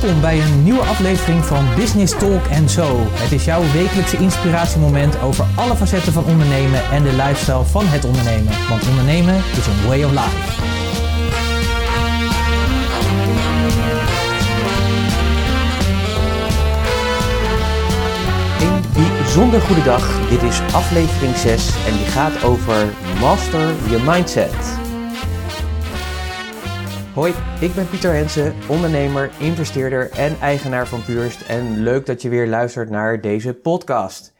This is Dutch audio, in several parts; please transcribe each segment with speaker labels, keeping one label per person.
Speaker 1: Welkom bij een nieuwe aflevering van Business Talk Zo. Het is jouw wekelijkse inspiratiemoment over alle facetten van ondernemen en de lifestyle van het ondernemen. Want ondernemen is een way of life. Een bijzonder goede dag. Dit is aflevering 6 en die gaat over Master Your Mindset. Hoi, ik ben Pieter Hensen, ondernemer, investeerder en eigenaar van Purst. En leuk dat je weer luistert naar deze podcast.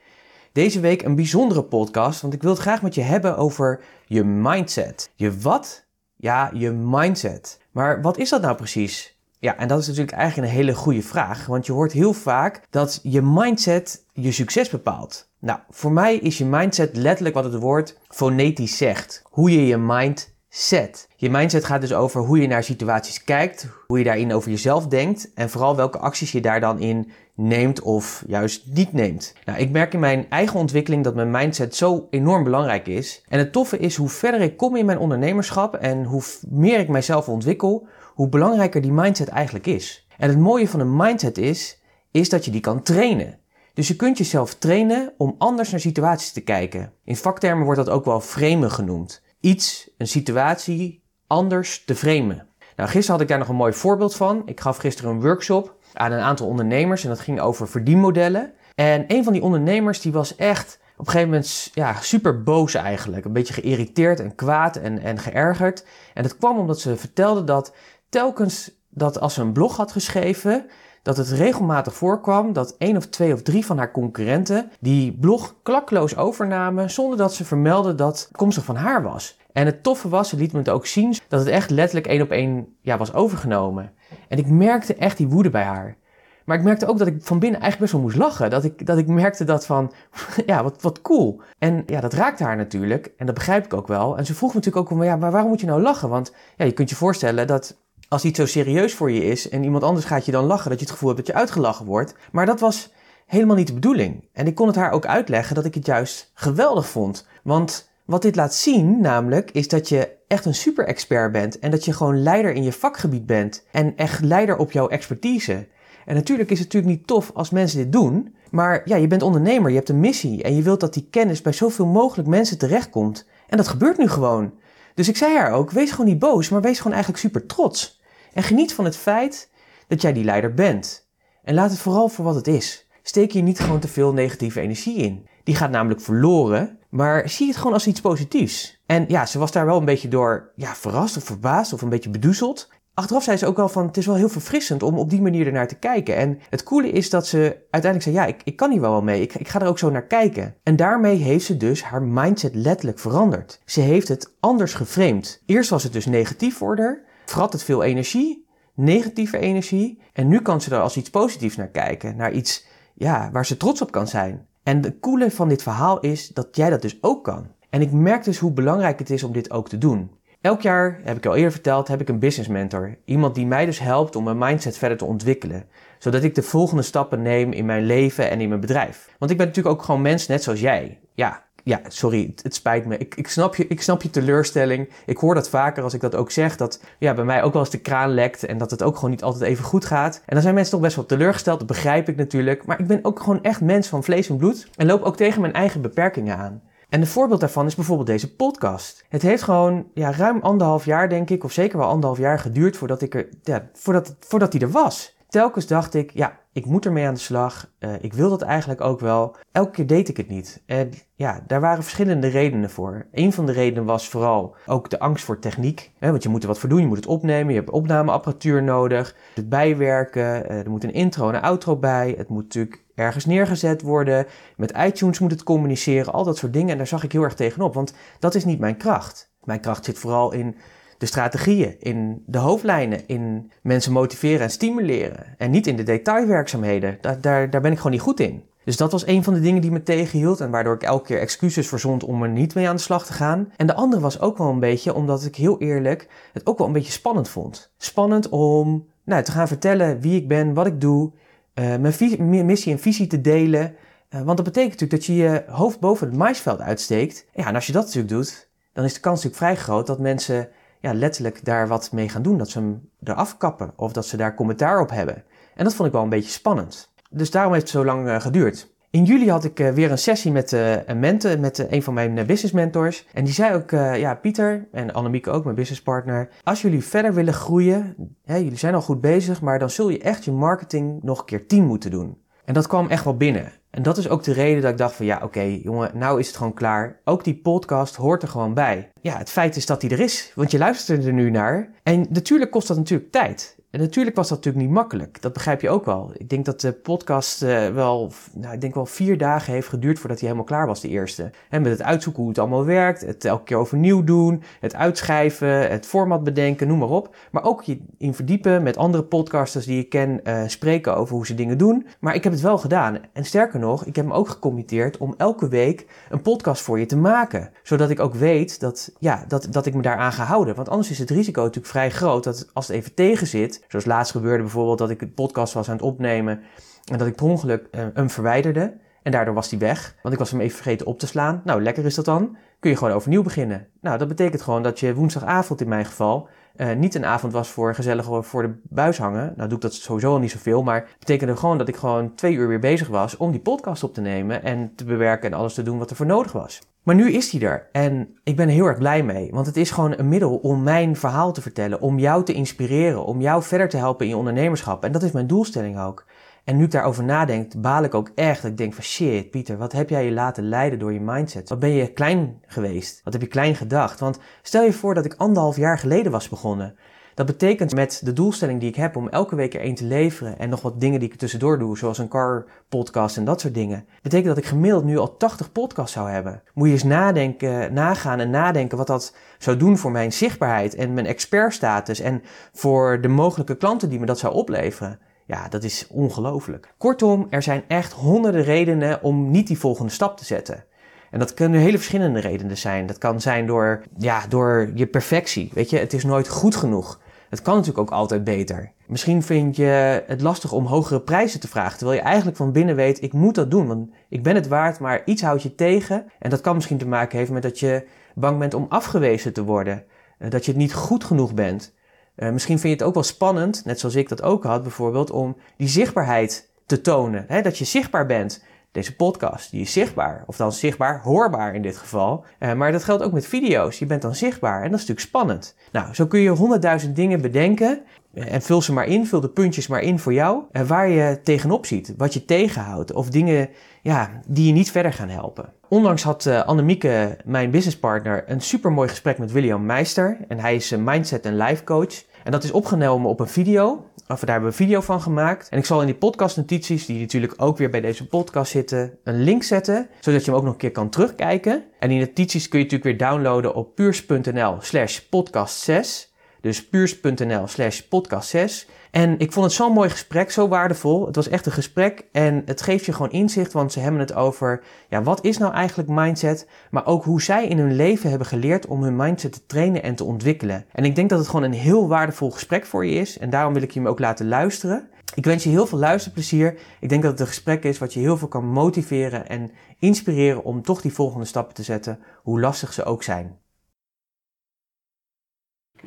Speaker 1: Deze week een bijzondere podcast, want ik wil het graag met je hebben over je mindset. Je wat? Ja, je mindset. Maar wat is dat nou precies? Ja, en dat is natuurlijk eigenlijk een hele goede vraag, want je hoort heel vaak dat je mindset je succes bepaalt. Nou, voor mij is je mindset letterlijk wat het woord fonetisch zegt. Hoe je je mind set. Je mindset gaat dus over hoe je naar situaties kijkt, hoe je daarin over jezelf denkt en vooral welke acties je daar dan in neemt of juist niet neemt. Nou, ik merk in mijn eigen ontwikkeling dat mijn mindset zo enorm belangrijk is. En het toffe is hoe verder ik kom in mijn ondernemerschap en hoe meer ik mijzelf ontwikkel, hoe belangrijker die mindset eigenlijk is. En het mooie van een mindset is, is dat je die kan trainen. Dus je kunt jezelf trainen om anders naar situaties te kijken. In vaktermen wordt dat ook wel framen genoemd iets, een situatie, anders te framen. Nou, gisteren had ik daar nog een mooi voorbeeld van. Ik gaf gisteren een workshop aan een aantal ondernemers en dat ging over verdienmodellen. En een van die ondernemers die was echt op een gegeven moment ja, super boos eigenlijk. Een beetje geïrriteerd en kwaad en, en geërgerd. En dat kwam omdat ze vertelde dat telkens dat als ze een blog had geschreven, dat het regelmatig voorkwam dat één of twee of drie van haar concurrenten die blog klakloos overnamen zonder dat ze vermelden dat het komstig van haar was. En het toffe was, ze liet me het ook zien, dat het echt letterlijk één op één ja, was overgenomen. En ik merkte echt die woede bij haar. Maar ik merkte ook dat ik van binnen eigenlijk best wel moest lachen. Dat ik, dat ik merkte dat van, ja, wat, wat cool. En ja, dat raakte haar natuurlijk. En dat begrijp ik ook wel. En ze vroeg me natuurlijk ook ja, maar waarom moet je nou lachen? Want ja, je kunt je voorstellen dat als iets zo serieus voor je is en iemand anders gaat je dan lachen, dat je het gevoel hebt dat je uitgelachen wordt. Maar dat was helemaal niet de bedoeling. En ik kon het haar ook uitleggen dat ik het juist geweldig vond. Want wat dit laat zien, namelijk, is dat je echt een super expert bent en dat je gewoon leider in je vakgebied bent en echt leider op jouw expertise. En natuurlijk is het natuurlijk niet tof als mensen dit doen, maar ja, je bent ondernemer, je hebt een missie en je wilt dat die kennis bij zoveel mogelijk mensen terechtkomt. En dat gebeurt nu gewoon. Dus ik zei haar ook, wees gewoon niet boos, maar wees gewoon eigenlijk super trots. En geniet van het feit dat jij die leider bent. En laat het vooral voor wat het is. Steek hier niet gewoon te veel negatieve energie in. Die gaat namelijk verloren, maar zie het gewoon als iets positiefs. En ja, ze was daar wel een beetje door ja, verrast of verbaasd of een beetje bedoezeld. Achteraf zei ze ook wel van, het is wel heel verfrissend om op die manier ernaar te kijken. En het coole is dat ze uiteindelijk zei, ja, ik, ik kan hier wel wel mee. Ik, ik ga er ook zo naar kijken. En daarmee heeft ze dus haar mindset letterlijk veranderd. Ze heeft het anders geframed. Eerst was het dus negatief voor haar vrat het veel energie, negatieve energie. En nu kan ze er als iets positiefs naar kijken, naar iets ja, waar ze trots op kan zijn. En de coole van dit verhaal is dat jij dat dus ook kan. En ik merk dus hoe belangrijk het is om dit ook te doen. Elk jaar, heb ik al eerder verteld, heb ik een business mentor. Iemand die mij dus helpt om mijn mindset verder te ontwikkelen. Zodat ik de volgende stappen neem in mijn leven en in mijn bedrijf. Want ik ben natuurlijk ook gewoon mens net zoals jij. Ja, ja, sorry, het, spijt me. Ik, ik, snap je, ik snap je teleurstelling. Ik hoor dat vaker als ik dat ook zeg. Dat ja, bij mij ook wel eens de kraan lekt. En dat het ook gewoon niet altijd even goed gaat. En dan zijn mensen toch best wel teleurgesteld. Dat begrijp ik natuurlijk. Maar ik ben ook gewoon echt mens van vlees en bloed. En loop ook tegen mijn eigen beperkingen aan. En een voorbeeld daarvan is bijvoorbeeld deze podcast. Het heeft gewoon ja, ruim anderhalf jaar, denk ik, of zeker wel anderhalf jaar geduurd voordat ik er, ja, voordat, voordat hij er was. Telkens dacht ik, ja, ik moet ermee aan de slag. Uh, ik wil dat eigenlijk ook wel. Elke keer deed ik het niet. En ja, daar waren verschillende redenen voor. Een van de redenen was vooral ook de angst voor techniek. Hè, want je moet er wat voor doen. Je moet het opnemen. Je hebt opnameapparatuur nodig. Het bijwerken. Uh, er moet een intro en een outro bij. Het moet natuurlijk ergens neergezet worden. Met iTunes moet het communiceren. Al dat soort dingen. En daar zag ik heel erg tegenop. Want dat is niet mijn kracht. Mijn kracht zit vooral in de strategieën, in de hoofdlijnen, in mensen motiveren en stimuleren. En niet in de detailwerkzaamheden. Daar, daar, daar ben ik gewoon niet goed in. Dus dat was een van de dingen die me tegenhield en waardoor ik elke keer excuses verzond om er niet mee aan de slag te gaan. En de andere was ook wel een beetje omdat ik heel eerlijk het ook wel een beetje spannend vond. Spannend om nou, te gaan vertellen wie ik ben, wat ik doe, uh, mijn missie en visie te delen. Uh, want dat betekent natuurlijk dat je je hoofd boven het maisveld uitsteekt. Ja, en als je dat natuurlijk doet, dan is de kans natuurlijk vrij groot dat mensen ja, letterlijk daar wat mee gaan doen. Dat ze hem eraf kappen of dat ze daar commentaar op hebben. En dat vond ik wel een beetje spannend. Dus daarom heeft het zo lang uh, geduurd. In juli had ik uh, weer een sessie met uh, een mentor, met een van mijn business mentors. En die zei ook, ja Pieter en Annemieke ook, mijn businesspartner. Als jullie verder willen groeien, hè, jullie zijn al goed bezig, maar dan zul je echt je marketing nog een keer tien moeten doen. En dat kwam echt wel binnen. En dat is ook de reden dat ik dacht van ja, oké jongen, nou is het gewoon klaar. Ook die podcast hoort er gewoon bij. Ja, het feit is dat die er is, want je luistert er nu naar. En natuurlijk kost dat natuurlijk tijd. En natuurlijk was dat natuurlijk niet makkelijk. Dat begrijp je ook wel. Ik denk dat de podcast uh, wel, nou, ik denk wel vier dagen heeft geduurd voordat hij helemaal klaar was, de eerste. En met het uitzoeken hoe het allemaal werkt, het elke keer overnieuw doen, het uitschrijven, het format bedenken, noem maar op. Maar ook je in verdiepen met andere podcasters die ik ken, uh, spreken over hoe ze dingen doen. Maar ik heb het wel gedaan. En sterker nog, ik heb me ook gecommitteerd om elke week een podcast voor je te maken. Zodat ik ook weet dat, ja, dat, dat ik me daaraan ga houden. Want anders is het risico natuurlijk vrij groot dat als het even tegen zit, Zoals laatst gebeurde bijvoorbeeld dat ik het podcast was aan het opnemen en dat ik per ongeluk uh, hem verwijderde. En daardoor was hij weg, want ik was hem even vergeten op te slaan. Nou, lekker is dat dan. Kun je gewoon overnieuw beginnen. Nou, dat betekent gewoon dat je woensdagavond in mijn geval uh, niet een avond was voor gezellig voor de buis hangen. Nou doe ik dat sowieso al niet zoveel, maar het betekende gewoon dat ik gewoon twee uur weer bezig was om die podcast op te nemen en te bewerken en alles te doen wat er voor nodig was. Maar nu is hij er en ik ben heel erg blij mee, want het is gewoon een middel om mijn verhaal te vertellen, om jou te inspireren, om jou verder te helpen in je ondernemerschap. En dat is mijn doelstelling ook. En nu ik daarover nadenk, baal ik ook echt. Ik denk van shit, Pieter, wat heb jij je laten leiden door je mindset? Wat ben je klein geweest? Wat heb je klein gedacht? Want stel je voor dat ik anderhalf jaar geleden was begonnen. Dat betekent met de doelstelling die ik heb om elke week er één te leveren en nog wat dingen die ik tussendoor doe, zoals een car podcast en dat soort dingen, betekent dat ik gemiddeld nu al 80 podcasts zou hebben. Moet je eens nadenken, nagaan en nadenken wat dat zou doen voor mijn zichtbaarheid en mijn expertstatus en voor de mogelijke klanten die me dat zou opleveren. Ja, dat is ongelooflijk. Kortom, er zijn echt honderden redenen om niet die volgende stap te zetten. En dat kunnen hele verschillende redenen zijn. Dat kan zijn door, ja, door je perfectie. Weet je, het is nooit goed genoeg. Het kan natuurlijk ook altijd beter. Misschien vind je het lastig om hogere prijzen te vragen, terwijl je eigenlijk van binnen weet, ik moet dat doen, want ik ben het waard, maar iets houdt je tegen. En dat kan misschien te maken hebben met dat je bang bent om afgewezen te worden, eh, dat je het niet goed genoeg bent. Uh, misschien vind je het ook wel spannend, net zoals ik dat ook had bijvoorbeeld, om die zichtbaarheid te tonen. Hè? Dat je zichtbaar bent. Deze podcast, die is zichtbaar. Of dan zichtbaar, hoorbaar in dit geval. Uh, maar dat geldt ook met video's. Je bent dan zichtbaar en dat is natuurlijk spannend. Nou, zo kun je honderdduizend dingen bedenken. Eh, en vul ze maar in, vul de puntjes maar in voor jou. En waar je tegenop ziet, wat je tegenhoudt. Of dingen ja, die je niet verder gaan helpen. Onlangs had Annemieke, mijn businesspartner, een supermooi gesprek met William Meister. En hij is een mindset en life coach. En dat is opgenomen op een video. Of daar hebben we een video van gemaakt. En ik zal in die podcastnotities, die natuurlijk ook weer bij deze podcast zitten, een link zetten. Zodat je hem ook nog een keer kan terugkijken. En die notities kun je natuurlijk weer downloaden op puurs.nl slash podcast 6. Dus puurs.nl slash podcast 6. En ik vond het zo'n mooi gesprek, zo waardevol. Het was echt een gesprek en het geeft je gewoon inzicht, want ze hebben het over, ja, wat is nou eigenlijk mindset? Maar ook hoe zij in hun leven hebben geleerd om hun mindset te trainen en te ontwikkelen. En ik denk dat het gewoon een heel waardevol gesprek voor je is en daarom wil ik je hem ook laten luisteren. Ik wens je heel veel luisterplezier. Ik denk dat het een gesprek is wat je heel veel kan motiveren en inspireren om toch die volgende stappen te zetten, hoe lastig ze ook zijn.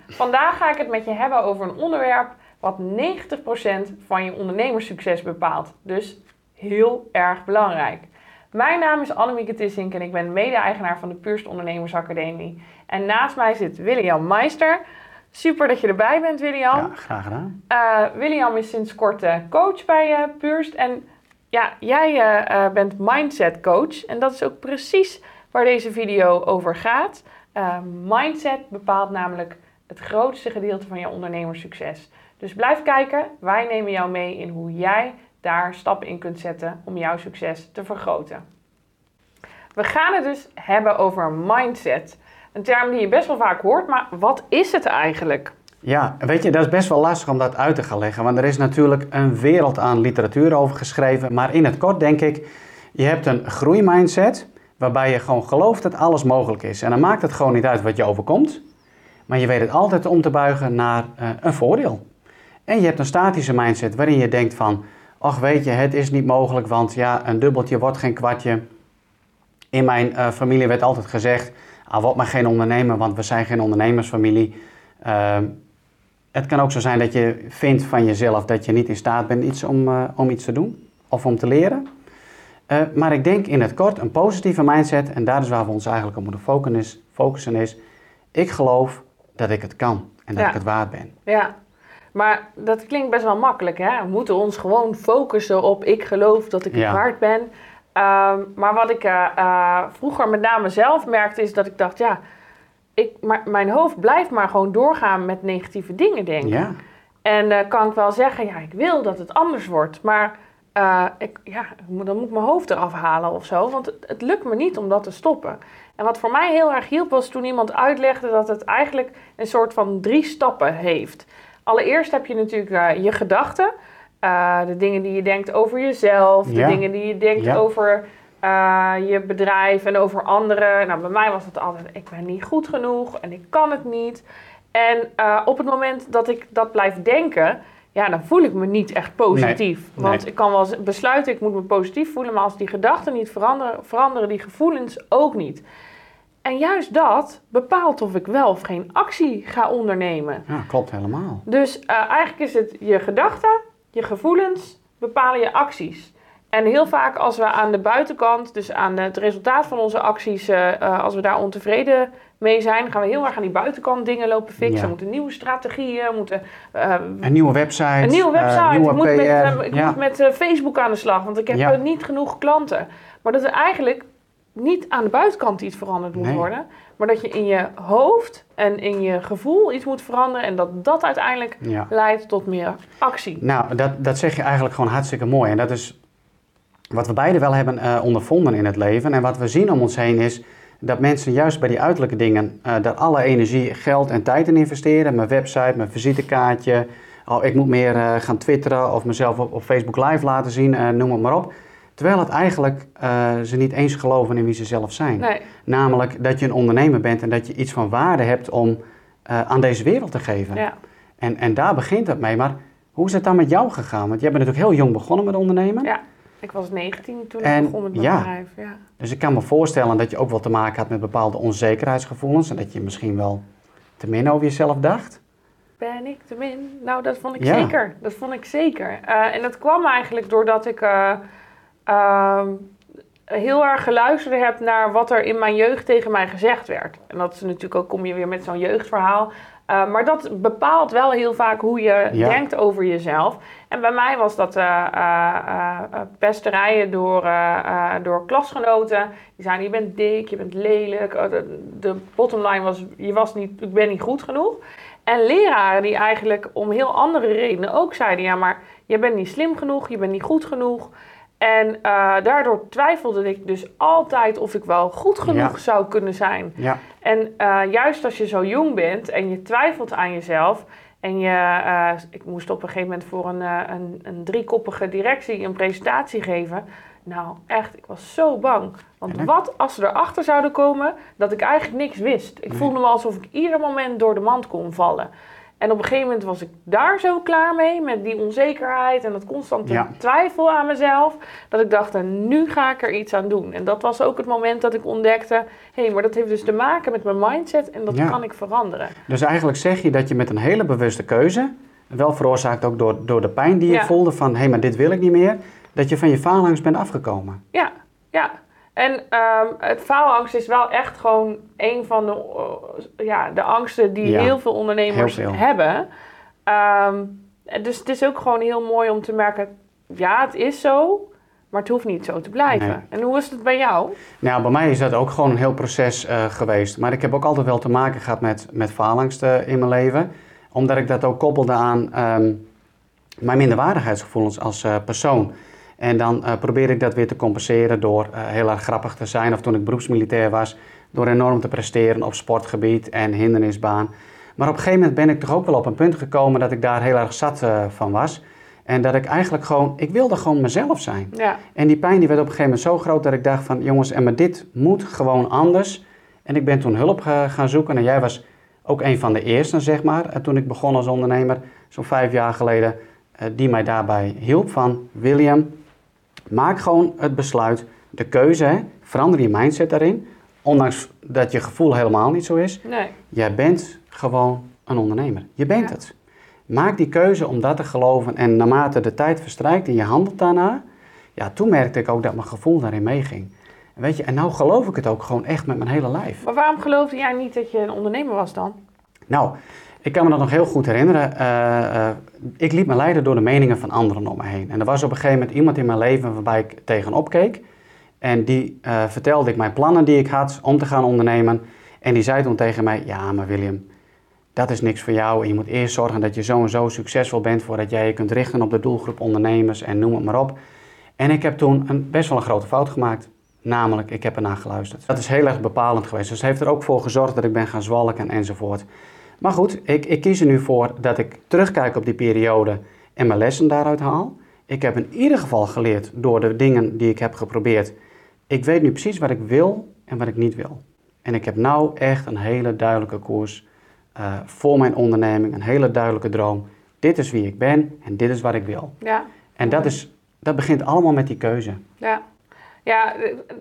Speaker 2: Vandaag ga ik het met je hebben over een onderwerp wat 90% van je ondernemerssucces bepaalt. Dus heel erg belangrijk. Mijn naam is Annemieke Tissink en ik ben mede-eigenaar van de Puurst Ondernemersacademie. En naast mij zit William Meister. Super dat je erbij bent, William.
Speaker 3: Ja, graag gedaan.
Speaker 2: Uh, William is sinds kort uh, coach bij uh, Puurst. En ja, jij bent mindset coach. En dat is ook precies waar deze video over gaat. mindset bepaalt namelijk het grootste gedeelte van je ondernemerssucces. Dus blijf kijken. Wij nemen jou mee in hoe jij daar stappen in kunt zetten om jouw succes te vergroten. We gaan het dus hebben over mindset. Een term die je best wel vaak hoort, maar wat is het eigenlijk?
Speaker 3: Ja, weet je, dat is best wel lastig om dat uit te gaan leggen. Want er is natuurlijk een wereld aan literatuur over geschreven. Maar in het kort denk ik, je hebt een groeimindset waarbij je gewoon gelooft dat alles mogelijk is. En dan maakt het gewoon niet uit wat je overkomt. Maar je weet het altijd om te buigen naar uh, een voordeel. En je hebt een statische mindset waarin je denkt van, ach weet je, het is niet mogelijk, want ja, een dubbeltje wordt geen kwartje. In mijn uh, familie werd altijd gezegd, ah, word maar geen ondernemer, want we zijn geen ondernemersfamilie. Uh, Het kan ook zo zijn dat je vindt van jezelf dat je niet in staat bent iets om, eh, om iets te doen of om te leren. Eh, maar ik denk in het kort een positieve mindset, en daar is waar we ons eigenlijk op moeten focussen is, focussen is ik geloof dat ik het kan en dat
Speaker 2: Ja.
Speaker 3: ik het waard ben.
Speaker 2: Ja, maar dat klinkt best wel makkelijk, hè? We moeten ons gewoon focussen op ik geloof dat ik het
Speaker 3: Ja.
Speaker 2: waard ben. Ehm, maar wat ik eh, eh, vroeger met name zelf merkte, is dat ik dacht, ja, ik, maar, mijn hoofd blijft maar gewoon doorgaan met negatieve dingen denken.
Speaker 3: Ja,
Speaker 2: En eh, kan ik wel zeggen, ja, ik wil dat het anders wordt. Maar ik, ja, dan moet ik mijn hoofd eraf halen of zo. Want het, het lukt me niet om dat te stoppen. En wat voor mij heel erg hielp, was toen iemand uitlegde dat het eigenlijk een soort van drie stappen heeft. Allereerst heb je natuurlijk eh, je gedachten. Eh, de dingen die je denkt over jezelf. De
Speaker 3: Ja.
Speaker 2: dingen die je denkt
Speaker 3: Ja.
Speaker 2: over eh, je bedrijf en over anderen. Nou, bij mij was het altijd, ik ben niet goed genoeg en ik kan het niet. En op het moment dat ik dat blijf denken, ja, dan voel ik me niet echt positief.
Speaker 3: Nee,
Speaker 2: Want
Speaker 3: nee.
Speaker 2: ik kan wel besluiten, ik moet me positief voelen, maar als die gedachten niet veranderen, veranderen die gevoelens ook niet. En juist dat bepaalt of ik wel of geen actie ga ondernemen.
Speaker 3: ja klopt helemaal.
Speaker 2: Dus eh, eigenlijk is het je gedachten, je gevoelens bepalen je acties. En heel vaak als we aan de buitenkant, dus aan het resultaat van onze acties, eh, eh, als we daar ontevreden mee zijn, gaan we heel erg aan die buitenkant dingen lopen fixen.
Speaker 3: Ja.
Speaker 2: We moeten nieuwe strategieën, we moeten
Speaker 3: Een nieuwe website.
Speaker 2: een nieuwe website.
Speaker 3: nieuwe
Speaker 2: ik moet,
Speaker 3: PR.
Speaker 2: met, ik
Speaker 3: ja.
Speaker 2: moet met Facebook aan de slag, want ik heb
Speaker 3: Ja.
Speaker 2: niet genoeg klanten. Maar dat er eigenlijk niet aan de buitenkant iets veranderd moet
Speaker 3: Nee.
Speaker 2: worden. Maar dat je in je hoofd en in je gevoel iets moet veranderen. En dat dat uiteindelijk
Speaker 3: ja.
Speaker 2: leidt tot meer actie.
Speaker 3: Nou, dat, dat zeg je eigenlijk gewoon hartstikke mooi. En dat is wat we beide wel hebben eh, ondervonden in het leven. En wat we zien om ons heen is dat mensen juist bij die uiterlijke dingen... eh daar alle energie, geld en tijd in investeren. Mijn website, mijn visitekaartje. Oh, ik moet meer eh, gaan twitteren of mezelf op, op Facebook Live laten zien, noem het maar op. Terwijl het eigenlijk eh, ze niet eens geloven in wie ze zelf zijn.
Speaker 2: Nee,
Speaker 3: Namelijk dat je een ondernemer bent en dat je iets van waarde hebt om eh, aan deze wereld te geven.
Speaker 2: ja.
Speaker 3: En, en daar begint het mee. Maar hoe is het dan met jou gegaan? Want jij bent natuurlijk heel jong begonnen met ondernemen.
Speaker 2: ja. Ik was 19 toen
Speaker 3: En
Speaker 2: ik begon met mijn
Speaker 3: ja.
Speaker 2: bedrijf. Ja.
Speaker 3: Dus ik kan me voorstellen dat je ook wel te maken had met bepaalde onzekerheidsgevoelens. En dat je misschien wel te min over jezelf dacht.
Speaker 2: Ben ik te min? Nou, dat vond ik
Speaker 3: Ja.
Speaker 2: zeker. Dat vond ik zeker. Eh, en dat kwam eigenlijk doordat ik heel erg geluisterd heb naar wat er in mijn jeugd tegen mij gezegd werd. En dat is natuurlijk ook, kom je weer met zo'n jeugdverhaal. Eh, maar dat bepaalt wel heel vaak hoe je
Speaker 3: Ja.
Speaker 2: denkt over jezelf. En bij mij was dat eh, eh, pesterijen door, door klasgenoten. Die zeiden, je bent dik, je bent lelijk. De, de bottom line was, je was niet, ik ben niet goed genoeg. En leraren die eigenlijk om heel andere redenen ook zeiden: ja, maar je bent niet slim genoeg, je bent niet goed genoeg. En eh, daardoor twijfelde ik dus altijd of ik wel goed genoeg
Speaker 3: Ja.
Speaker 2: zou kunnen zijn.
Speaker 3: Ja,
Speaker 2: En eh, juist als je zo jong bent en je twijfelt aan jezelf. En je, eh, ik moest op een gegeven moment voor een, een, een driekoppige directie een presentatie geven. Nou, echt, ik was zo bang. Want wat als ze erachter zouden komen dat ik eigenlijk niks wist? Ik
Speaker 3: Nee.
Speaker 2: voelde me alsof ik ieder moment door de mand kon vallen. En op een gegeven moment was ik daar zo klaar mee, met die onzekerheid en dat constante
Speaker 3: Ja.
Speaker 2: twijfel aan mezelf, dat ik dacht, en nu ga ik er iets aan doen. En dat was ook het moment dat ik ontdekte, hé, maar dat heeft dus te maken met mijn mindset en dat
Speaker 3: Ja.
Speaker 2: kan ik veranderen.
Speaker 3: dus eigenlijk zeg je dat je met een hele bewuste keuze, wel veroorzaakt ook door, door de pijn die je
Speaker 2: Ja.
Speaker 3: voelde van hé, hey, maar dit wil ik niet meer, dat je van je faalangst bent afgekomen.
Speaker 2: Ja, ja. En ehm, het faalangst is wel echt gewoon een van de, eh, ja, de angsten die
Speaker 3: Ja,
Speaker 2: heel veel ondernemers
Speaker 3: heel veel.
Speaker 2: hebben. Ehm, dus het is ook gewoon heel mooi om te merken, ja, het is zo, maar het hoeft niet zo te blijven.
Speaker 3: Nee.
Speaker 2: En hoe is het bij jou?
Speaker 3: Nou, bij mij is dat ook gewoon een heel proces eh, geweest. Maar ik heb ook altijd wel te maken gehad met, met faalangst eh, in mijn leven. Omdat ik dat ook koppelde aan ehm, mijn minderwaardigheidsgevoelens als persoon. En dan eh probeer ik dat weer te compenseren door eh, heel erg grappig te zijn. Of toen ik beroepsmilitair was, door enorm te presteren op sportgebied en hindernisbaan. Maar op een gegeven moment ben ik toch ook wel op een punt gekomen dat ik daar heel erg zat eh, van was. En dat ik eigenlijk gewoon, ik wilde gewoon mezelf zijn.
Speaker 2: Ja,
Speaker 3: En die pijn die werd op een gegeven moment zo groot dat ik dacht van jongens, en maar dit moet gewoon anders. En ik ben toen hulp gaan zoeken en jij was ook een van de eersten, zeg maar, toen ik begon als ondernemer, zo'n vijf jaar geleden, die mij daarbij hielp van William, maak gewoon het besluit, de keuze, hè, verander je mindset daarin, ondanks dat je gevoel helemaal niet zo is.
Speaker 2: nee.
Speaker 3: Jij bent gewoon een ondernemer. Je bent
Speaker 2: Ja.
Speaker 3: het. Maak die keuze om dat te geloven en naarmate de tijd verstrijkt en je handelt daarna, ja, toen merkte ik ook dat mijn gevoel daarin meeging. En weet je, en nou geloof ik het ook gewoon echt met mijn hele lijf.
Speaker 2: Maar waarom geloofde jij niet dat je een ondernemer was dan?
Speaker 3: Nou, ik kan me dat nog heel goed herinneren. Eh, eh, ik liet me leiden door de meningen van anderen om me heen. En er was op een gegeven moment iemand in mijn leven waarbij ik tegenop keek. En die uh, vertelde ik mijn plannen die ik had om te gaan ondernemen. En die zei toen tegen mij, ja maar William, dat is niks voor jou. En je moet eerst zorgen dat je zo en zo succesvol bent voordat jij je kunt richten op de doelgroep ondernemers en noem het maar op. En ik heb toen een, best wel een grote fout gemaakt. Namelijk, ik heb ernaar geluisterd. Dat is heel erg bepalend geweest. Dus heeft er ook voor gezorgd dat ik ben gaan zwalken enzovoort. Maar goed, ik, ik kies er nu voor dat ik terugkijk op die periode en mijn lessen daaruit haal. Ik heb in ieder geval geleerd door de dingen die ik heb geprobeerd. Ik weet nu precies wat ik wil en wat ik niet wil. En ik heb nou echt een hele duidelijke koers uh, voor mijn onderneming, een hele duidelijke droom. Dit is wie ik ben en dit is wat ik wil.
Speaker 2: Ja.
Speaker 3: En dat, is, dat begint allemaal met die keuze.
Speaker 2: Ja. Ja,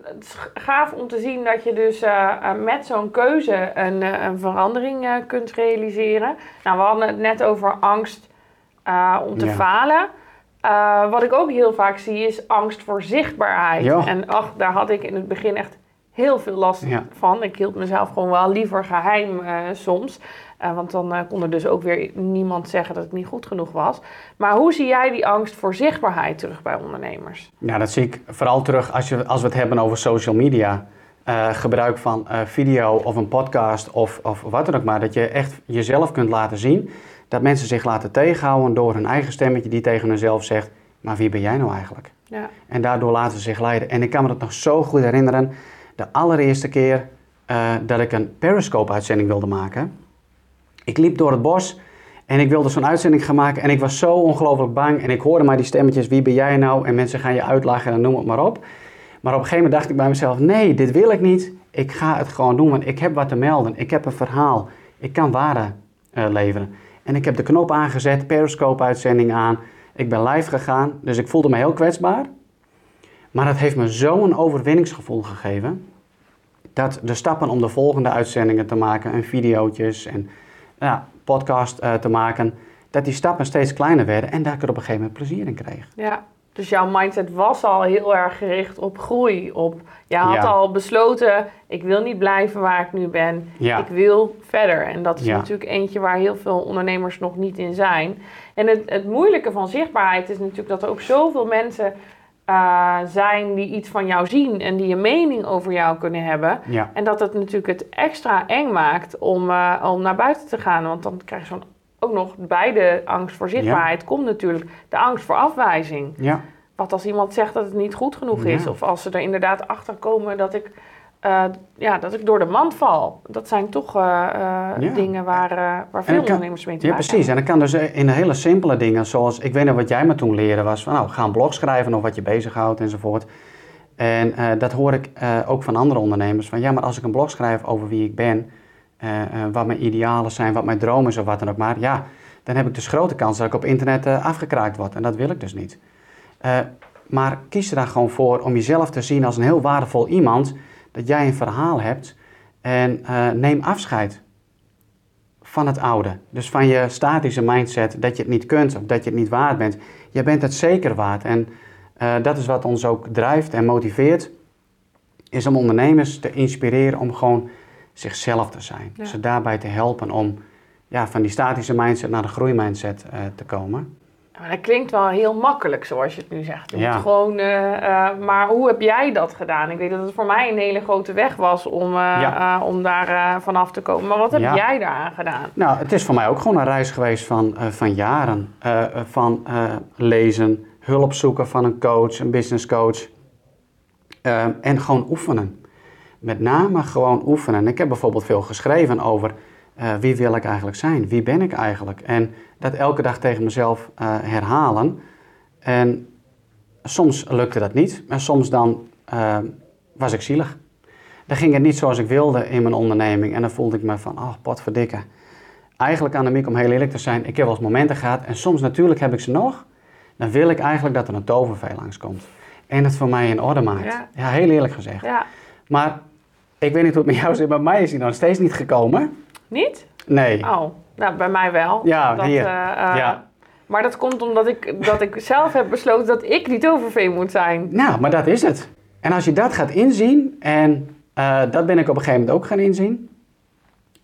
Speaker 2: het is gaaf om te zien dat je dus uh, met zo'n keuze een, een verandering uh, kunt realiseren. Nou, we hadden het net over angst om te ja. falen. wat ik ook heel vaak zie is angst voor zichtbaarheid. En ach, daar had ik in het begin echt heel veel last
Speaker 3: Ja.
Speaker 2: van. Ik hield mezelf gewoon wel liever geheim soms. Uh, want dan uh, kon er dus ook weer niemand zeggen dat het niet goed genoeg was. Maar hoe zie jij die angst voor zichtbaarheid terug bij ondernemers?
Speaker 3: Ja, dat zie ik vooral terug als, je, als we het hebben over social media. Uh, gebruik van video of een podcast of, of wat dan ook maar. Dat je echt jezelf kunt laten zien. Dat mensen zich laten tegenhouden door hun eigen stemmetje die tegen hunzelf zegt... maar wie ben jij nou eigenlijk?
Speaker 2: Ja.
Speaker 3: En daardoor laten ze zich leiden. En ik kan me dat nog zo goed herinneren de allereerste keer dat ik een Periscope-uitzending wilde maken. Ik liep door het bos en ik wilde zo'n uitzending gaan maken en ik was zo ongelooflijk bang. En ik hoorde maar die stemmetjes, wie ben jij nou? En mensen gaan je uitlachen en noem het maar op. Maar op een gegeven moment dacht ik bij mezelf, nee, dit wil ik niet. Ik ga het gewoon doen, want ik heb wat te melden. Ik heb een verhaal. Ik kan waarde uh, leveren. En ik heb de knop aangezet, Periscope-uitzending aan. Ik ben live gegaan, dus ik voelde me heel kwetsbaar. Maar het heeft me zo'n overwinningsgevoel gegeven. Dat de stappen om de volgende uitzendingen te maken en video's en ja, podcast uh, te maken, dat die stappen steeds kleiner werden en dat ik er op een gegeven moment plezier in kreeg.
Speaker 2: Ja, dus jouw mindset was al heel erg gericht op groei. Op, je had
Speaker 3: Ja.
Speaker 2: al besloten, ik wil niet blijven waar ik nu ben.
Speaker 3: Ja.
Speaker 2: Ik wil verder. En dat is
Speaker 3: Ja.
Speaker 2: natuurlijk eentje waar heel veel ondernemers nog niet in zijn. En het, het moeilijke van zichtbaarheid is natuurlijk dat er ook zoveel mensen uh, zijn die iets van jou zien en die een mening over jou kunnen hebben.
Speaker 3: Ja,
Speaker 2: En dat het natuurlijk het extra eng maakt om, uh, om naar buiten te gaan. Want dan krijg je zo'n ook nog bij de angst voor zichtbaarheid komt natuurlijk de angst voor afwijzing.
Speaker 3: ja,
Speaker 2: Wat als iemand zegt dat het niet goed genoeg is, of als ze er inderdaad achter komen dat ik, uh, ja, dat ik door de mand val. Dat zijn toch uh,
Speaker 3: Ja.
Speaker 2: dingen waar, uh, waar veel ondernemers mee te
Speaker 3: ja,
Speaker 2: maken
Speaker 3: precies. En dat kan dus in hele simpele dingen, zoals ik weet nog wat jij me toen leerde was van nou, ga een blog schrijven of wat je bezighoudt enzovoort. En eh, dat hoor ik eh, ook van andere ondernemers. Van ja, maar als ik een blog schrijf over wie ik ben, eh, eh, wat mijn idealen zijn, wat mijn dromen is of wat dan ook maar, ja, dan heb ik dus grote kans dat ik op internet eh, afgekraakt word. En dat wil ik dus niet. Eh, maar kies er daar gewoon voor om jezelf te zien als een heel waardevol iemand, dat jij een verhaal hebt en eh, neem afscheid van het oude. Dus van je statische mindset dat je het niet kunt of dat je het niet waard bent. Je bent het zeker waard. En eh, dat is wat ons ook drijft en motiveert, is om ondernemers te inspireren om gewoon zichzelf te zijn.
Speaker 2: Ja.
Speaker 3: Ze daarbij te helpen om ja, van die statische mindset naar de groeimindset eh te komen.
Speaker 2: Maar dat klinkt wel heel makkelijk, zoals je het nu zegt. Je
Speaker 3: Ja.
Speaker 2: moet gewoon, eh, eh, maar hoe heb jij dat gedaan? Ik weet dat het voor mij een hele grote weg was om,
Speaker 3: Ja.
Speaker 2: eh, om daar vanaf te komen. Maar wat heb
Speaker 3: Ja.
Speaker 2: jij daaraan gedaan?
Speaker 3: Nou, het is voor mij ook gewoon een reis geweest van, van jaren. Van lezen, hulp zoeken van een coach, een business coach. En gewoon oefenen. Met name gewoon oefenen. Ik heb bijvoorbeeld veel geschreven over wie wil ik eigenlijk zijn? Wie ben ik eigenlijk? En dat elke dag tegen mezelf eh, herhalen. En soms lukte dat niet. En soms dan eh, was ik zielig. Dan ging het niet zoals ik wilde in mijn onderneming. En dan voelde ik me van, oh, potverdikke. Eigenlijk, Annemiek, om heel eerlijk te zijn, ik heb wel eens momenten gehad. En soms natuurlijk heb ik ze nog. Dan wil ik eigenlijk dat er een tovervee langskomt. En het voor mij in orde maakt.
Speaker 2: Ja.
Speaker 3: Ja, heel eerlijk gezegd.
Speaker 2: Ja,
Speaker 3: Maar ik weet niet hoe het met jou zit, maar mij is die nog steeds niet gekomen.
Speaker 2: niet?
Speaker 3: Nee.
Speaker 2: Oh, nou bij mij wel.
Speaker 3: Ja,
Speaker 2: dat,
Speaker 3: hier.
Speaker 2: eh, eh,
Speaker 3: Ja.
Speaker 2: Maar dat komt omdat ik, dat ik zelf heb besloten dat ik niet overveen moet zijn.
Speaker 3: Nou, maar dat is het. En als je dat gaat inzien, en eh, dat ben ik op een gegeven moment ook gaan inzien,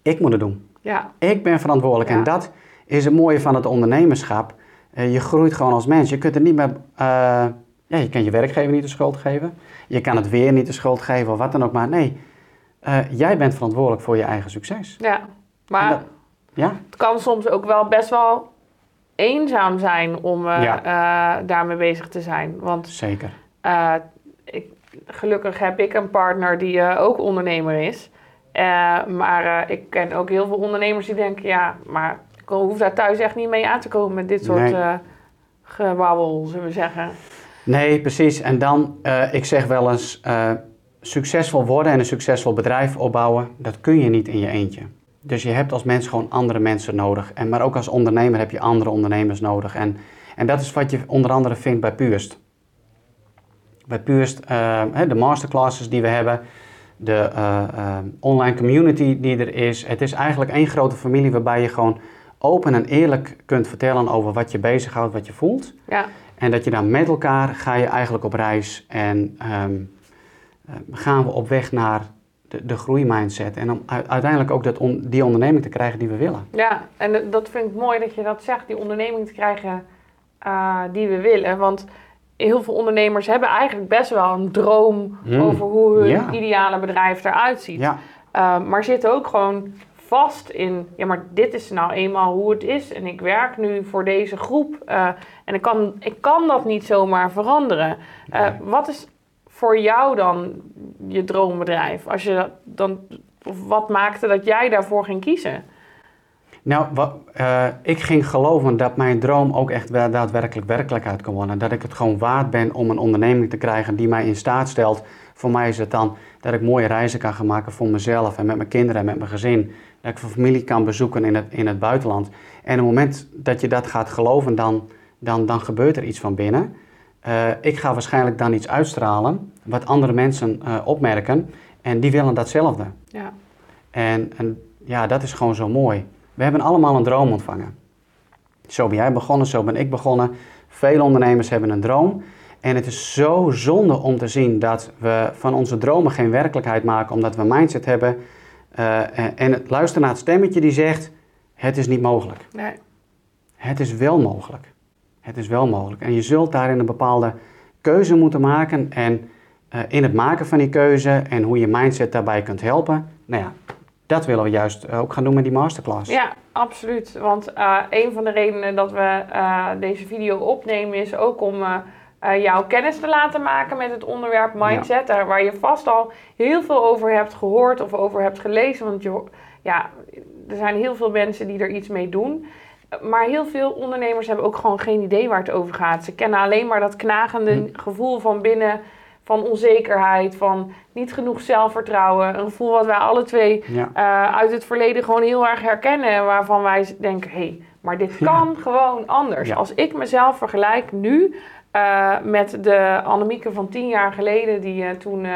Speaker 3: ik moet het doen.
Speaker 2: Ja,
Speaker 3: Ik ben verantwoordelijk.
Speaker 2: Ja.
Speaker 3: En dat is het mooie van het ondernemerschap. Je groeit gewoon als mens. Je kunt er niet meer. ja, je kan je werkgever niet de schuld geven. Je kan het weer niet de schuld geven of wat dan ook. Maar nee, jij bent verantwoordelijk voor je eigen succes.
Speaker 2: ja. Maar
Speaker 3: ja,
Speaker 2: het kan soms ook wel best wel eenzaam zijn om eh,
Speaker 3: Ja.
Speaker 2: eh, daarmee bezig te zijn. Want
Speaker 3: zeker.
Speaker 2: eh, ik, gelukkig heb ik een partner die ook ondernemer is. Maar ik ken ook heel veel ondernemers die denken... ja, maar ik hoef daar thuis echt niet mee aan te komen met dit soort
Speaker 3: Nee.
Speaker 2: gewabbel, zullen we zeggen.
Speaker 3: Nee, precies. En dan, ik zeg wel eens, succesvol worden en een succesvol bedrijf opbouwen, dat kun je niet in je eentje. Dus je hebt als mens gewoon andere mensen nodig. En, maar ook als ondernemer heb je andere ondernemers nodig. En, en dat is wat je onder andere vindt bij Purst. Bij Purst, eh, de masterclasses die we hebben, de eh, eh, online community die er is. Het is eigenlijk één grote familie waarbij je gewoon open en eerlijk kunt vertellen over wat je bezighoudt, wat je voelt.
Speaker 2: Ja,
Speaker 3: En dat je dan met elkaar ga je eigenlijk op reis en ehm, eh, gaan we op weg naar de, de groeimindset. En om uiteindelijk ook dat on- die onderneming te krijgen die we willen.
Speaker 2: ja, en dat- vind ik mooi dat je dat zegt, die onderneming te krijgen eh, die we willen. Want heel veel ondernemers hebben eigenlijk best wel een droom
Speaker 3: Hmm,
Speaker 2: over hoe hun
Speaker 3: ja.
Speaker 2: ideale bedrijf eruit ziet.
Speaker 3: Ja,
Speaker 2: Uh, maar zitten ook gewoon vast in, ja, maar dit is nou eenmaal hoe het is. En ik werk nu voor deze groep. uh, en ik kan, ik kan dat niet zomaar veranderen. Uh,
Speaker 3: Nee.
Speaker 2: Wat is voor jou dan je droombedrijf? Als je dan, wat maakte dat jij daarvoor ging kiezen?
Speaker 3: nou, eh, ik ging geloven dat mijn droom ook echt wel daadwerkelijk werkelijkheid kan worden. Dat ik het gewoon waard ben om een onderneming te krijgen die mij in staat stelt. Voor mij is het dan dat ik mooie reizen kan gaan maken voor mezelf en met mijn kinderen en met mijn gezin. Dat ik mijn familie kan bezoeken in het, in het buitenland. En op het moment dat je dat gaat geloven, dan, dan, dan gebeurt er iets van binnen. Eh, ik ga waarschijnlijk dan iets uitstralen wat andere mensen eh, opmerken. En die willen datzelfde.
Speaker 2: Ja,
Speaker 3: En, en ja, dat is gewoon zo mooi. We hebben allemaal een droom ontvangen. Zo ben jij begonnen, zo ben ik begonnen. Veel ondernemers hebben een droom. En het is zo zonde om te zien dat we van onze dromen geen werkelijkheid maken, omdat we een mindset hebben. eh, en, en het luisteren naar het stemmetje die zegt: Het is niet mogelijk.
Speaker 2: nee.
Speaker 3: Het is wel mogelijk. Het is wel mogelijk. En je zult daarin een bepaalde keuze moeten maken. En eh, in het maken van die keuze en hoe je mindset daarbij kunt helpen. Nou ja, dat willen we juist eh, ook gaan doen met die masterclass.
Speaker 2: Ja, absoluut. Want eh, een van de redenen dat we deze video opnemen is ook om jouw kennis te laten maken met het onderwerp mindset. Daar waar je vast al heel veel over hebt gehoord of over hebt gelezen. Want je, ja, er zijn heel veel mensen die er iets mee doen. Maar heel veel ondernemers hebben ook gewoon geen idee waar het over gaat. Ze kennen alleen maar dat knagende
Speaker 3: Hm.
Speaker 2: gevoel van binnen, van onzekerheid, van niet genoeg zelfvertrouwen. Een gevoel wat wij alle twee
Speaker 3: Ja.
Speaker 2: eh, uit het verleden gewoon heel erg herkennen. Waarvan wij denken, hé, hey, maar dit kan gewoon anders.
Speaker 3: Ja.
Speaker 2: Als ik mezelf vergelijk nu eh, met de Annemieke van tien jaar geleden... die eh, toen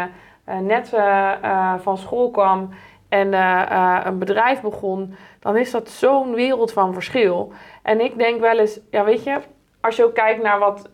Speaker 2: net van school kwam en een bedrijf begon... dan is dat zo'n wereld van verschil. En ik denk wel eens, ja weet je... Als je ook kijkt naar, wat,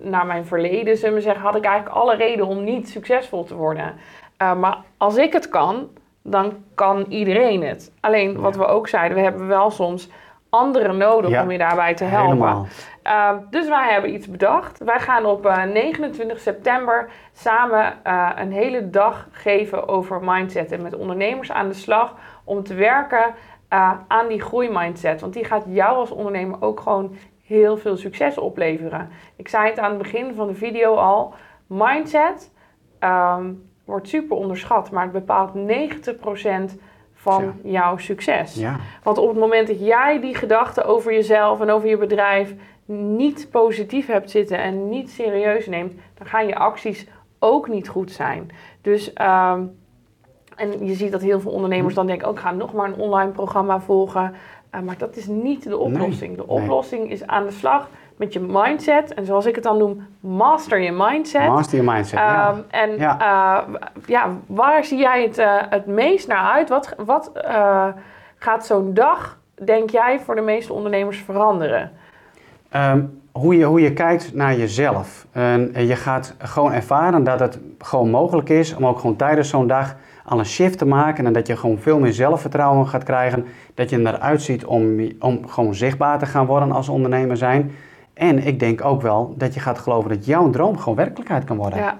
Speaker 2: naar mijn verleden, zullen we zeggen, had ik eigenlijk alle reden om niet succesvol te worden. Uh, maar als ik het kan, dan kan iedereen het. Alleen wat
Speaker 3: Ja.
Speaker 2: we ook zeiden, we hebben wel soms anderen nodig
Speaker 3: Ja,
Speaker 2: om je daarbij te helpen. Uh, dus wij hebben iets bedacht. Wij gaan op uh, 29 september samen uh, een hele dag geven over mindset. En met ondernemers aan de slag om te werken uh, aan die groeimindset. Want die gaat jou als ondernemer ook gewoon heel veel succes opleveren. Ik zei het aan het begin van de video al. Mindset um, wordt super onderschat, maar het bepaalt 90% van
Speaker 3: Ja.
Speaker 2: jouw succes.
Speaker 3: Ja.
Speaker 2: Want op het moment dat jij die gedachten over jezelf en over je bedrijf niet positief hebt zitten en niet serieus neemt, dan gaan je acties ook niet goed zijn. Dus, um, en je ziet dat heel veel ondernemers dan denken, ook oh, ik ga nog maar een online programma volgen. Uh, maar dat is niet de oplossing. De oplossing nee. is aan de slag met je mindset. En zoals ik het dan noem, master je mindset.
Speaker 3: Master je mindset, ja.
Speaker 2: Um, en ja. Uh, ja, waar zie jij het, uh, het meest naar uit? Wat, wat gaat zo'n dag, denk jij, voor de meeste ondernemers veranderen?
Speaker 3: Ehm, hoe, je, hoe je kijkt naar jezelf. En je gaat gewoon ervaren dat het gewoon mogelijk is om ook gewoon tijdens zo'n dag al een shift te maken. En dat je gewoon veel meer zelfvertrouwen gaat krijgen. Dat je eruit ziet om, om gewoon zichtbaar te gaan worden als ondernemer zijn. En ik denk ook wel dat je gaat geloven dat jouw droom gewoon werkelijkheid kan worden.
Speaker 2: Ja.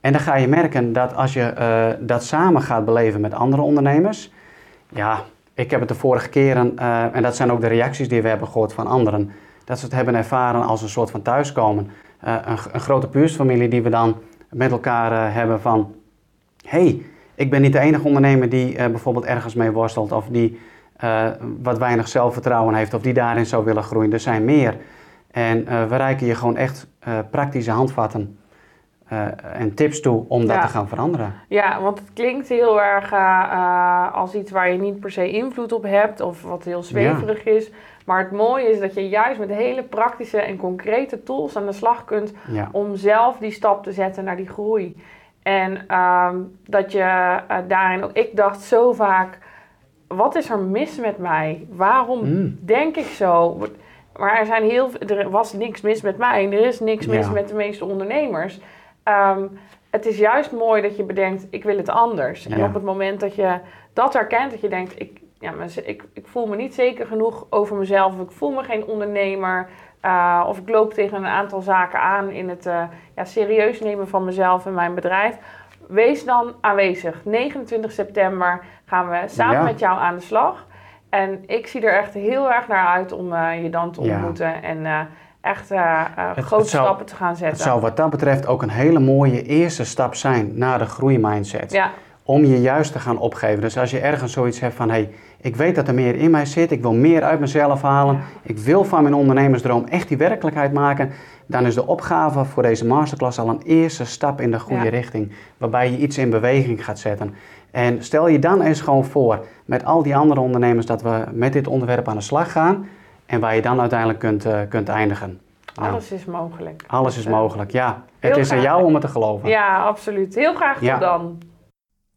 Speaker 3: En dan ga je merken dat als je eh, dat samen gaat beleven met andere ondernemers. Ja, ik heb het de vorige keren, uh, en dat zijn ook de reacties die we hebben gehoord van anderen. Dat ze het hebben ervaren als een soort van thuiskomen. Uh, een, een, grote buurtfamilie die we dan met elkaar hebben van... hey, ik ben niet de enige ondernemer die bijvoorbeeld ergens mee worstelt... of die wat weinig zelfvertrouwen heeft of die daarin zou willen groeien. Er zijn meer. En we reiken je gewoon echt praktische handvatten uh, en tips toe om dat te gaan veranderen.
Speaker 2: Ja, want het klinkt heel erg uh, als iets waar je niet per se invloed op hebt of wat heel zweverig is. Maar het mooie is dat je juist met hele praktische en concrete tools aan de slag kunt om zelf die stap te zetten naar die groei. En uh, dat je daarin ook, ik dacht zo vaak, wat is er mis met mij? Waarom mm. denk ik zo? Maar er, zijn heel, er was niks mis met mij en er is niks mis met de meeste ondernemers. Ehm, het is juist mooi dat je bedenkt, ik wil het anders. En op het moment dat je dat herkent, dat je denkt, ik, ja, ik, ik voel me niet zeker genoeg over mezelf, of ik voel me geen ondernemer, uh, of ik loop tegen een aantal zaken aan in het uh, ja, serieus nemen van mezelf en mijn bedrijf. Wees dan aanwezig. 29 september gaan we samen met jou aan de slag. En ik zie er echt heel erg naar uit om uh, je dan te ontmoeten. En echt uh, grote stappen te gaan zetten.
Speaker 3: Het zou wat dat betreft ook een hele mooie eerste stap zijn naar de groeimindset.
Speaker 2: Ja.
Speaker 3: Om je juist te gaan opgeven. Dus als je ergens zoiets hebt van, hé, hey, ik weet dat er meer in mij zit, ik wil meer uit mezelf halen, ik wil van mijn ondernemersdroom echt die werkelijkheid maken, dan is de opgave voor deze masterclass al een eerste stap in de goede richting, waarbij je iets in beweging gaat zetten. En stel je dan eens gewoon voor met al die andere ondernemers dat we met dit onderwerp aan de slag gaan en waar je dan uiteindelijk kunt, uh, kunt eindigen.
Speaker 2: Nou, alles is mogelijk.
Speaker 3: Alles is mogelijk, ja. Het is aan jou om het te geloven.
Speaker 2: Ja, absoluut. Heel graag tot dan.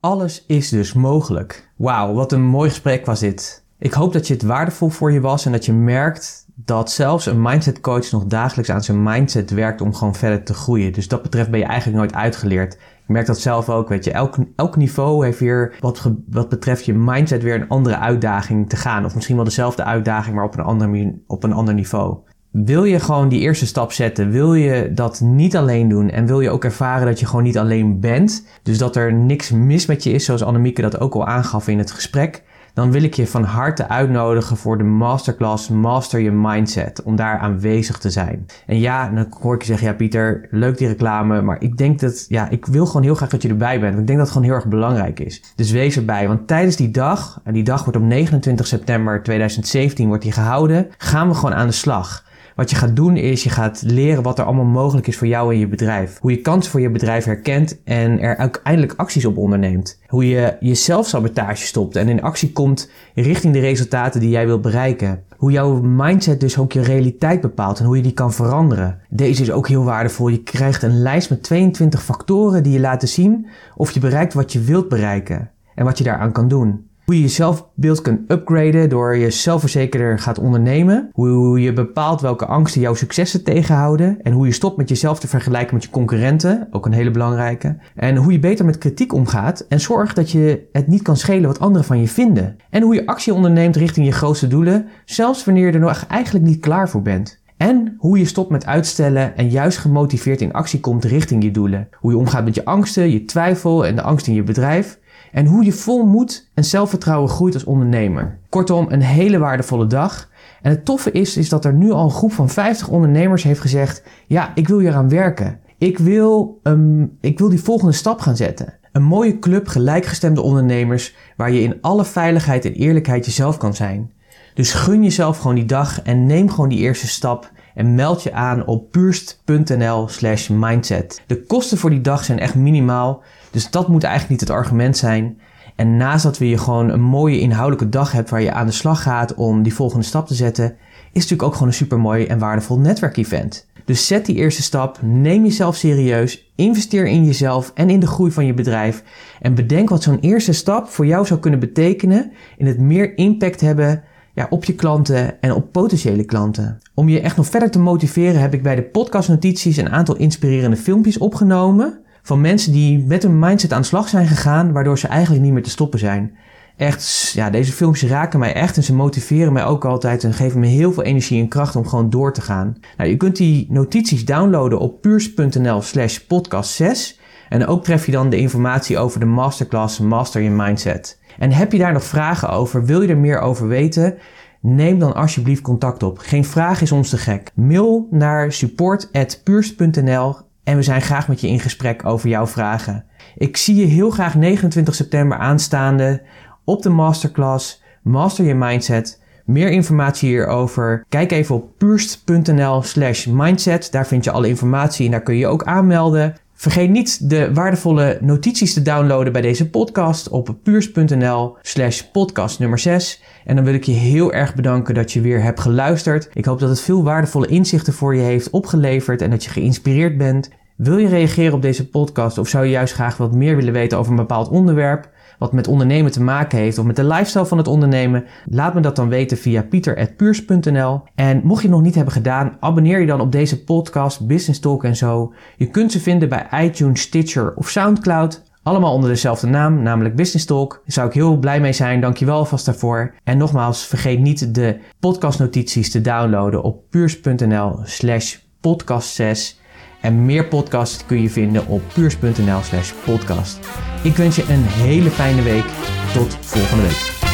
Speaker 1: Alles is dus mogelijk. Wauw, wat een mooi gesprek was dit. Ik hoop dat je het waardevol voor je was en dat je merkt dat zelfs een mindset coach nog dagelijks aan zijn mindset werkt om gewoon verder te groeien. Dus dat betreft ben je eigenlijk nooit uitgeleerd. Ik merk dat zelf ook, weet je. Elk, elk niveau heeft weer, wat, wat betreft je mindset, weer een andere uitdaging te gaan. Of misschien wel dezelfde uitdaging, maar op een ander, op een ander niveau. Wil je gewoon die eerste stap zetten? Wil je dat niet alleen doen? En wil je ook ervaren dat je gewoon niet alleen bent? Dus dat er niks mis met je is, zoals Annemieke dat ook al aangaf in het gesprek dan wil ik je van harte uitnodigen voor de masterclass Master Your Mindset, om daar aanwezig te zijn. En ja, dan hoor ik je zeggen, ja Pieter, leuk die reclame, maar ik denk dat, ja, ik wil gewoon heel graag dat je erbij bent. Ik denk dat het gewoon heel erg belangrijk is. Dus wees erbij, want tijdens die dag, en die dag wordt op 29 september 2017 wordt die gehouden, gaan we gewoon aan de slag. Wat je gaat doen is, je gaat leren wat er allemaal mogelijk is voor jou en je bedrijf. Hoe je kansen voor je bedrijf herkent en er uiteindelijk acties op onderneemt. Hoe je je zelfsabotage stopt en in actie komt richting de resultaten die jij wilt bereiken. Hoe jouw mindset dus ook je realiteit bepaalt en hoe je die kan veranderen. Deze is ook heel waardevol. Je krijgt een lijst met 22 factoren die je laten zien of je bereikt wat je wilt bereiken en wat je daaraan kan doen. Hoe je zelfbeeld kunt upgraden door je zelfverzekerder gaat ondernemen. Hoe je bepaalt welke angsten jouw successen tegenhouden. En hoe je stopt met jezelf te vergelijken met je concurrenten. Ook een hele belangrijke. En hoe je beter met kritiek omgaat. En zorgt dat je het niet kan schelen wat anderen van je vinden. En hoe je actie onderneemt richting je grootste doelen. Zelfs wanneer je er nog eigenlijk niet klaar voor bent. En hoe je stopt met uitstellen en juist gemotiveerd in actie komt richting je doelen. Hoe je omgaat met je angsten, je twijfel en de angst in je bedrijf. En hoe je vol moed en zelfvertrouwen groeit als ondernemer. Kortom, een hele waardevolle dag. En het toffe is, is dat er nu al een groep van 50 ondernemers heeft gezegd: Ja, ik wil hier aan werken. Ik wil, um, ik wil die volgende stap gaan zetten. Een mooie club gelijkgestemde ondernemers waar je in alle veiligheid en eerlijkheid jezelf kan zijn. Dus gun jezelf gewoon die dag en neem gewoon die eerste stap en meld je aan op puurst.nl slash mindset. De kosten voor die dag zijn echt minimaal, dus dat moet eigenlijk niet het argument zijn. En naast dat we je gewoon een mooie inhoudelijke dag hebt waar je aan de slag gaat om die volgende stap te zetten, is het natuurlijk ook gewoon een super mooi en waardevol netwerkevent. Dus zet die eerste stap, neem jezelf serieus, investeer in jezelf en in de groei van je bedrijf en bedenk wat zo'n eerste stap voor jou zou kunnen betekenen in het meer impact hebben ja, op je klanten en op potentiële klanten. Om je echt nog verder te motiveren heb ik bij de podcastnotities een aantal inspirerende filmpjes opgenomen van mensen die met een mindset aan de slag zijn gegaan waardoor ze eigenlijk niet meer te stoppen zijn. Echt, ja, deze filmpjes raken mij echt en ze motiveren mij ook altijd en geven me heel veel energie en kracht om gewoon door te gaan. Nou, je kunt die notities downloaden op puurs.nl slash podcast 6 en ook tref je dan de informatie over de masterclass Master Your Mindset. En heb je daar nog vragen over? Wil je er meer over weten? Neem dan alsjeblieft contact op. Geen vraag is ons te gek. Mail naar support.puurs.nl en we zijn graag met je in gesprek over jouw vragen. Ik zie je heel graag 29 september aanstaande op de masterclass Master Your Mindset. Meer informatie hierover. Kijk even op puurst.nl slash mindset. Daar vind je alle informatie en daar kun je ook aanmelden. Vergeet niet de waardevolle notities te downloaden bij deze podcast op puurs.nl slash podcast nummer 6. En dan wil ik je heel erg bedanken dat je weer hebt geluisterd. Ik hoop dat het veel waardevolle inzichten voor je heeft opgeleverd en dat je geïnspireerd bent. Wil je reageren op deze podcast of zou je juist graag wat meer willen weten over een bepaald onderwerp? Wat met ondernemen te maken heeft of met de lifestyle van het ondernemen, laat me dat dan weten via pieter.puurs.nl. En mocht je het nog niet hebben gedaan, abonneer je dan op deze podcast, Business Talk en zo. Je kunt ze vinden bij iTunes, Stitcher of Soundcloud. Allemaal onder dezelfde naam, namelijk Business Talk. Daar zou ik heel blij mee zijn. Dankjewel alvast daarvoor. En nogmaals, vergeet niet de podcastnotities te downloaden op puurs.nl slash podcast 6. En meer podcasts kun je vinden op puurs.nl slash podcast. Ik wens je een hele fijne week. Tot volgende week.